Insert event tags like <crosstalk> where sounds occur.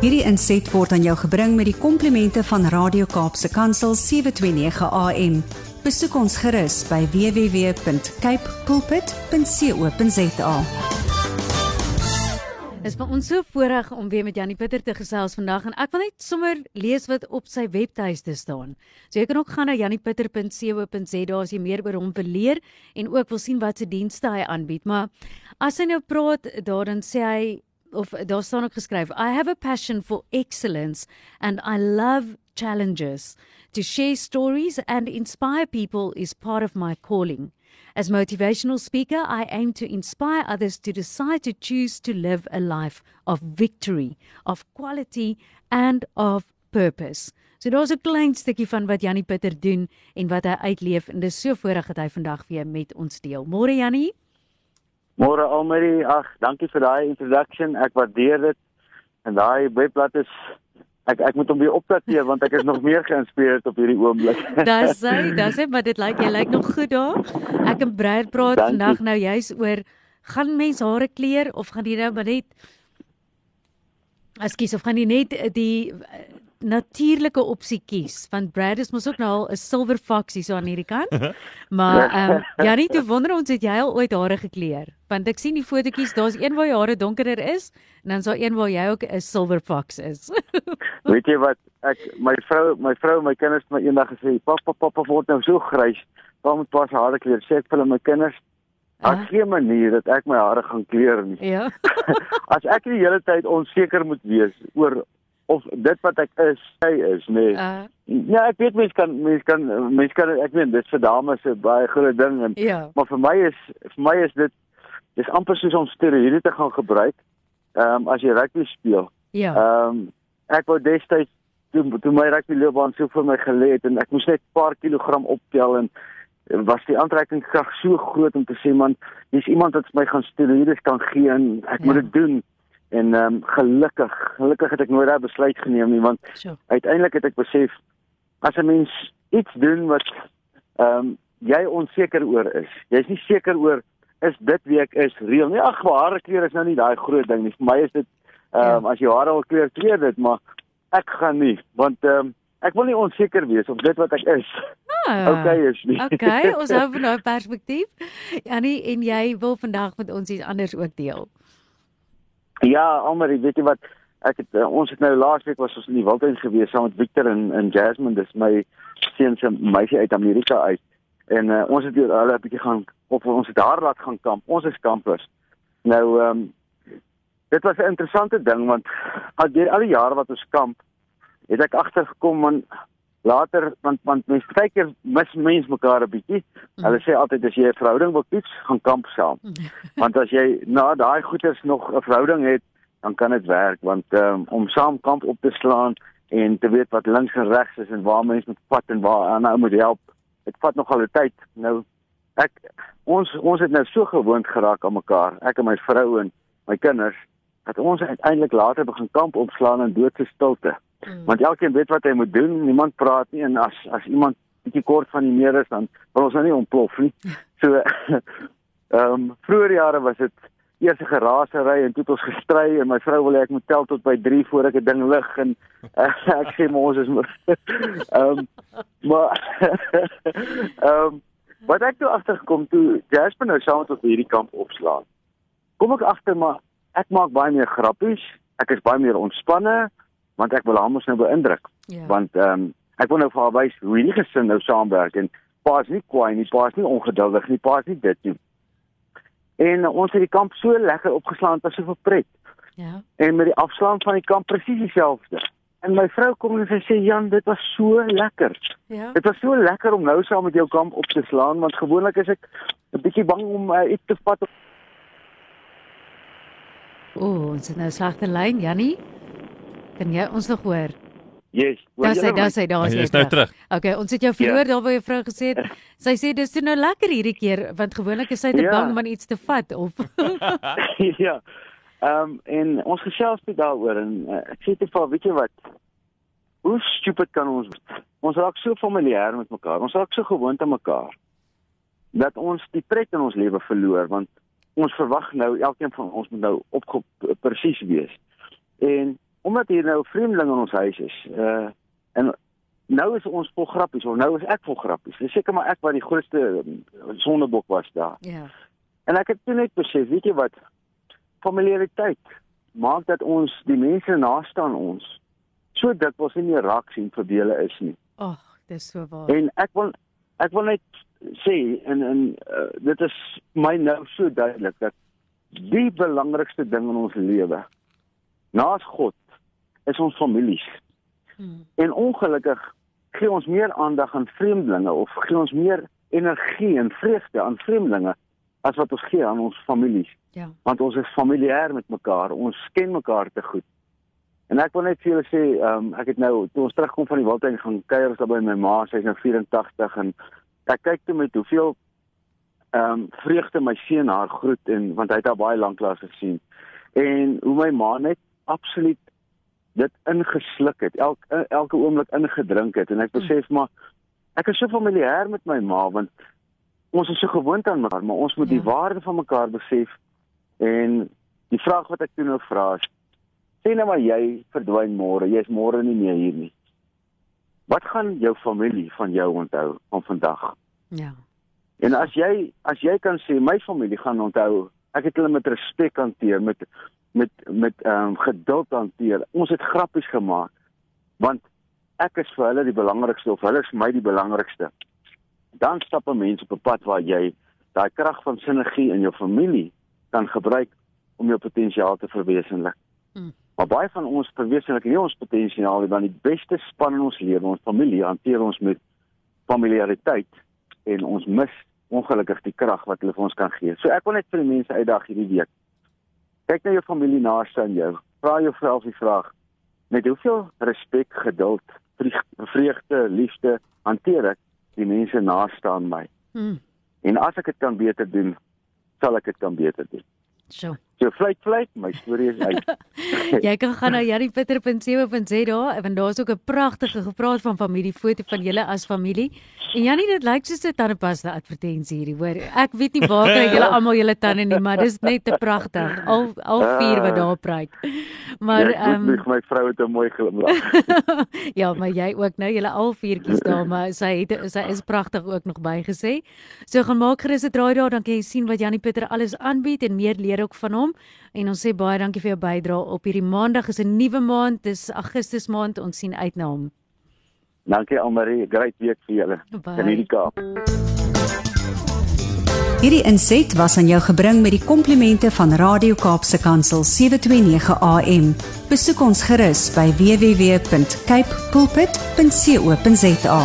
Hierdie inset word aan jou gebring met die komplimente van Radio Kaapse Kansel 729 AM. Besoek ons gerus by www.cape pulpit.co.za. Is ons so voorreg om weer met Janie Pieter te gesels vandag en ek wil net sommer lees wat op sy webtuiste staan. So jy kan ook gaan na janiepieter.co.za as jy meer oor hom wil leer en ook wil sien wat se dienste hy aanbied. Maar as hy nou praat, daarin sê hy of daar staan ook geskryf, I have a passion for excellence and I love challenges. To share stories and inspire people is part of my calling. As motivational speaker, I aim to inspire others to decide to choose to live a life of victory, of quality and of purpose. So daar's 'n klein stukkie van wat Jannie Pieter doen en wat hy uitleef en dis so voorreg dat hy vandag weer met ons deel. Môre Jannie. Môre Almarie, ag, dankie vir daai introduction. Ek waardeer dit. En daai webblad is ek ek moet hom weer opdateer want ek is nog meer geïnspireerd op hierdie oomblik. <laughs> Dis hy, dis hy, maar dit lyk jy lyk nog goed daar. Ek en Brad praat Dankie. vandag nou juis oor gaan mens hare kleur of gaan jy nou maar net Ekskuus, of gaan jy net die natuurlike opsie kies want Brad is mos ook nou al 'n silver fox hier so aan hierdie kant. <laughs> Maar ehm um, Janie, toe wonder ons het jy al ooit hare gekleur? Want ek sien die fotootjies, daar's een waar jou hare donkerder is en dan's daar een waar jy ook 'n silver fox is. <laughs> Weet jy wat? Ek my vrou, my vrou en my kinders het my eendag gesê, "Pappa, pappa word nou so grys. Waar moet pas hare kleur?" Sê ek vir hulle my kinders, Ah. "Daar's geen manier dat ek my hare gaan kleur nie. ja. <laughs> As ek die hele tyd onseker moet wees oor of dit wat ek is, hy is, nee. Uh, Ja, ek weet mense kan mense kan mense kan ek weet dit vir dames 'n baie groot ding en ja. Maar vir my is vir my is dit dis amper soos om steroïde te gaan gebruik. Ehm um, as jy rugby speel. Ja. Ehm um, ek wou destyds toe toe my rugby loopbaan so vir my gelê het en ek moes net 'n paar kilogram optel en was die aantrekkingskrag so groot om te sê man, hier's iemand wat my gaan steroïdes kan gee en ek moet Ja. dit doen. En ehm um, gelukkig, gelukkig het ek nooit daai besluit geneem nie want So. uiteindelik het ek besef as 'n mens iets doen wat ehm um, jy onseker oor is. Jy's nie seker oor is dit wie ek is reël nie. Ag, maar hare kleur is nou nie daai groot ding nie. Vir my is dit ehm um, Ja. as jy hare al kleur, kleur dit, maar ek gaan nie want ehm um, ek wil nie onseker wees of dit wat ek is Ah. okay is nie. Okay, ons hou van daai perspektief. Jannie en jy wil vandag met ons iets anders ook deel. Ja, Almarie, weet jy wat? Ek het uh, ons het nou laasweek was ons in die Wildtuin gewees saam met Victor en en Jasmine, dis my seun se meisie uit Amerika uit. En uh, ons het hier hulle 'n bietjie gaan op ons het daar laat gaan kamp. Ons is kampers. Nou ehm um, dit was 'n interessante ding want al deur al die jare wat ons kamp, het ek agtergekom man later want want mense baie keer mis mense mekaar 'n bietjie. Hulle sê altyd as jy 'n verhouding wil kies, gaan kamp saam. <laughs> Want as jy na daai goeters nog 'n verhouding het, dan kan dit werk want um, om saam kamp op te slaan en te weet wat links en regs is en waar mense moet vat en waar ander ou moet help. Dit vat nogal 'n tyd. Nou ek ons ons het nou so gewoond geraak aan mekaar, ek en my vrou en my kinders, dat ons uiteindelik later begin kamp opslaan in doodse stilte. Mm. Want elkeen weet wat hy moet doen, niemand praat nie en as as iemand bietjie kort van die meer is dan wil ons nou nie ontplof nie. <laughs> So <laughs> ehm um, vroeër jare was dit eers 'n gerasery en toe het ons gestry en my vrou wil hê ek moet tel tot by 3 voor ek 'n ding lig en <laughs> uh, ek sê ons is ehm um, maar ehm um, wat ek toe agtergekom toe Jasper nou saam met ons hierdie kamp opslaan. Kom ek agter maar ek maak baie meer grappies, ek is baie meer ontspanne want ek wil haar mos nou beïndruk Ja. want ehm um, ek wil nou vir haar wys hoe hierdie gesin nou saamwerk en pa is nie kwaai nie, pa is nie ongeduldig nie, pa is nie dit nie. En uh, ons het die kamp so lekker opgeslaan, dit was so verpret. ja. En met die afslaan van die kamp presies dieselfde. En my vrou kom en sy sê Jan, dit was so lekker. Ja. Dit was so lekker om nou saam met jou kamp op te slaan want gewoonlik is ek 'n bietjie bang om uh, iets te vat. Ooh, ons het nou 'n slegte lyn, Jannie. Kan jy ons nog hoor? Yes. hoor Daar sê julle my? daar sê daar Hy is jy is nou terug. Okay, ons het jou verloor daar waar jou vrou gesê het. <laughs> Sy sê dis toe nou lekker hierdie keer want gewoonlik is sy te Ja. bang om aan iets te vat of <laughs> <laughs> ja. Ehm um, en ons gesels net daaroor en uh, ek sê te vir weet jy wat? Hoe stupid kan ons wees? Ons raak so familier met mekaar. Ons raak so gewoond aan mekaar dat ons die pret in ons lewe verloor want ons verwag nou elkeen van ons moet nou op presies wees. En omdat hier nou vreemdelinge in ons huis is, uh en nou is ons vol grappies of nou is ek vol grappies. Dis seker maar ek wat die grootste uh, sondebok was daar. Ja. En ek het toe net besef, weet jy wat? Familiariteit maak dat ons die mense naaste aan ons so dikwels nie meer raak sien vir wie hulle is nie. Ag, oh, dis so waar. En ek wil ek wil net sê en en uh, dit is my nou so duidelik dat die belangrikste ding in ons lewe naas God is ons families. Hmm. En ongelukkig gee ons meer aandag aan vreemdelinge of gee ons meer energie en vreugde aan vreemdelinge as wat ons gee aan ons families. Ja. Want ons is familier met mekaar, ons ken mekaar te goed. En ek wil net vir julle sê, ehm um, ek het nou toe ons terugkom van die Wildtuin gaan kuier daar by my ma, sy's nou 84 en ek kyk toe met hoeveel ehm um, vreugde my seun haar groet en want hy het haar baie lank lank gesien. En hoe my ma net absoluut dit ingesluk het, elke elke oomblik ingedrink het en ek hmm. besef maar ek is so familier met my ma want ons is so gewoond aan mekaar, maar ons moet ja. die waarde van mekaar besef en die vraag wat ek toe nou vra is Sê nou maar jy verdwyn môre, jy's môre nie meer hier nie. Wat gaan jou familie van jou onthou van vandag? Ja. En as jy as jy kan sê my familie gaan onthou, ek het hulle met respek hanteer, met met met ehm um, geduld hanteer. Ons het grappies gemaak want ek is vir hulle die belangrikste of hulle is my die belangrikste. Dan stap 'n mens op 'n pad waar jy daai krag van sinergie in jou familie kan gebruik om jou potensiaal te verwesenlik. Hmm. Maar baie van ons verwesenlik nie ons potensiaal nie, want die beste span in ons lewe, ons familie, hanteer ons met familiariteit en ons mis ongelukkig die krag wat hulle vir ons kan gee. So ek wil net vir die mense uitdag hierdie week. Kyk na jou familie naaste aan jou. Vra jouself die vraag: met hoeveel respek, geduld, vreugde, liefde hanteer ek die mense naaste aan my? Hmm. En as ek dit kan beter doen, sal ek dit kan beter doen. So. So vlieg vlieg, my storie is uit. <laughs> jy kan gaan na jaripitter.co.za en daar's ook 'n pragtige gepraat van familiefoto van julle as familie. En Janie, dit lyk soos 'n tandepaste advertensie hierdie, hoor. Ek weet nie waar kry julle almal julle tande nie, maar dis net te pragtig. Al al vier wat daar pryk. Maar ehm um, my vrou het 'n mooi glimlag. <laughs> ja, maar jy ook nou, julle al viertjies daar, maar sy het sy is pragtig ook nog bygesê. So gaan maak gerus 'n draai daar, dan kan jy sien wat Janie Pieter alles aanbied en meer leer ook van hom hom en ons sê baie dankie vir jou bydrae op hierdie maandag. Is 'n nuwe maand dis Augustus maand. Ons sien uit na hom. Dankie Almarie. Great week vir julle. In hierdie Kaap. Hierdie inset was aan jou gebring met die komplimente van Radio Kaapse Kansel 729 AM besoek ons gerus by www.cape pulpit.co.za